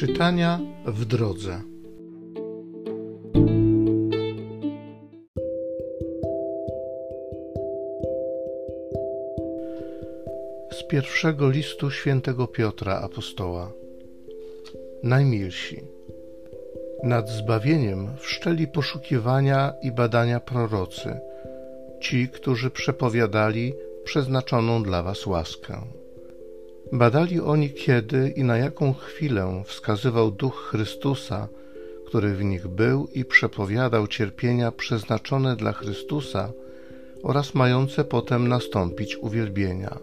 Czytania w drodze. Z pierwszego listu świętego Piotra apostoła. Najmilsi. Nad zbawieniem wszczęli poszukiwania i badania prorocy, ci, którzy przepowiadali przeznaczoną dla was łaskę. Badali oni kiedy i na jaką chwilę wskazywał duch Chrystusa, który w nich był i przepowiadał cierpienia przeznaczone dla Chrystusa oraz mające potem nastąpić uwielbienia.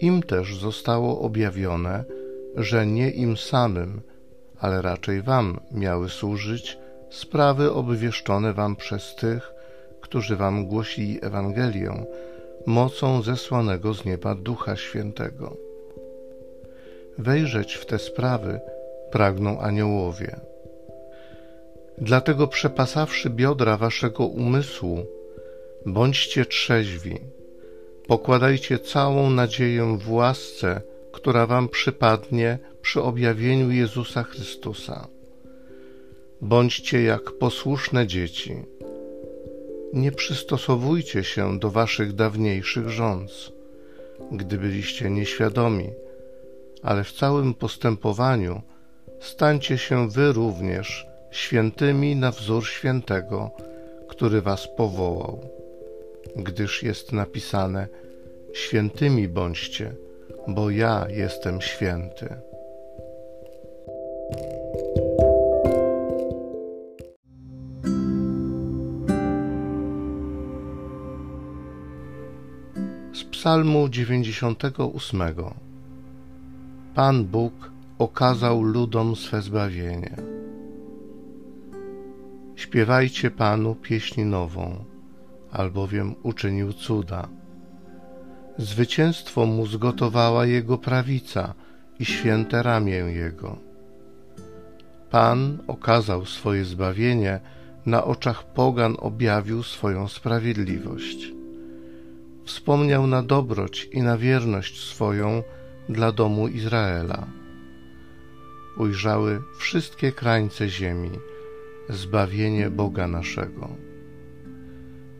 Im też zostało objawione, że nie im samym, ale raczej wam miały służyć sprawy obwieszczone wam przez tych, którzy wam głosili Ewangelię, mocą zesłanego z nieba Ducha Świętego. Wejrzeć w te sprawy pragną aniołowie. Dlatego przepasawszy biodra waszego umysłu, bądźcie trzeźwi, pokładajcie całą nadzieję w łasce, która wam przypadnie przy objawieniu Jezusa Chrystusa. Bądźcie jak posłuszne dzieci nie przystosowujcie się do waszych dawniejszych rządz, gdy byliście nieświadomi, ale w całym postępowaniu stańcie się wy również świętymi na wzór świętego, który was powołał, gdyż jest napisane: Świętymi bądźcie, bo ja jestem święty. Psalmu 98 Pan Bóg okazał ludom swe zbawienie. Śpiewajcie Panu pieśń nową, albowiem uczynił cuda. Zwycięstwo mu zgotowała Jego prawica i święte ramię Jego. Pan okazał swoje zbawienie, na oczach pogan objawił swoją sprawiedliwość wspomniał na dobroć i na wierność swoją dla domu Izraela. Ujrzały wszystkie krańce ziemi, zbawienie Boga naszego.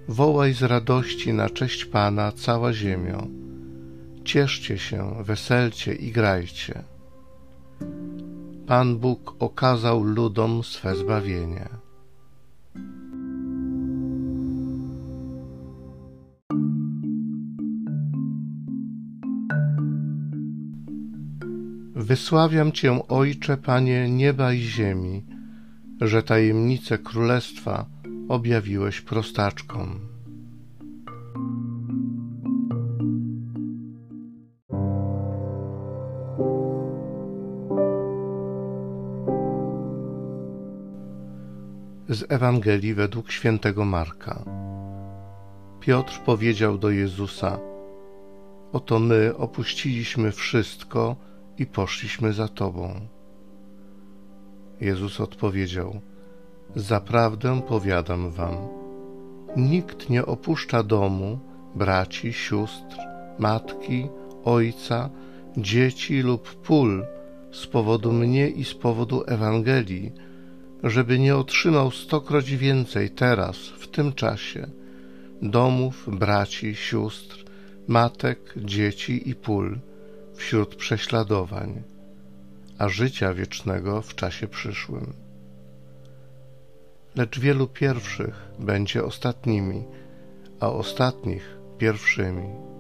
Wołaj z radości na cześć Pana cała ziemio. Cieszcie się, weselcie i grajcie. Pan Bóg okazał ludom swe zbawienie. Wysławiam Cię, Ojcze, Panie nieba i ziemi, że tajemnice królestwa objawiłeś prostaczkom. Z Ewangelii według świętego Marka. Piotr powiedział do Jezusa: Oto my opuściliśmy wszystko i poszliśmy za Tobą. Jezus odpowiedział: Zaprawdę powiadam Wam, nikt nie opuszcza domu, braci, sióstr, matki, ojca, dzieci lub pól z powodu mnie i z powodu Ewangelii, żeby nie otrzymał stokroć więcej teraz, w tym czasie, domów, braci, sióstr, matek, dzieci i pól wśród prześladowań, a życia wiecznego w czasie przyszłym. Lecz wielu pierwszych będzie ostatnimi, a ostatnich pierwszymi.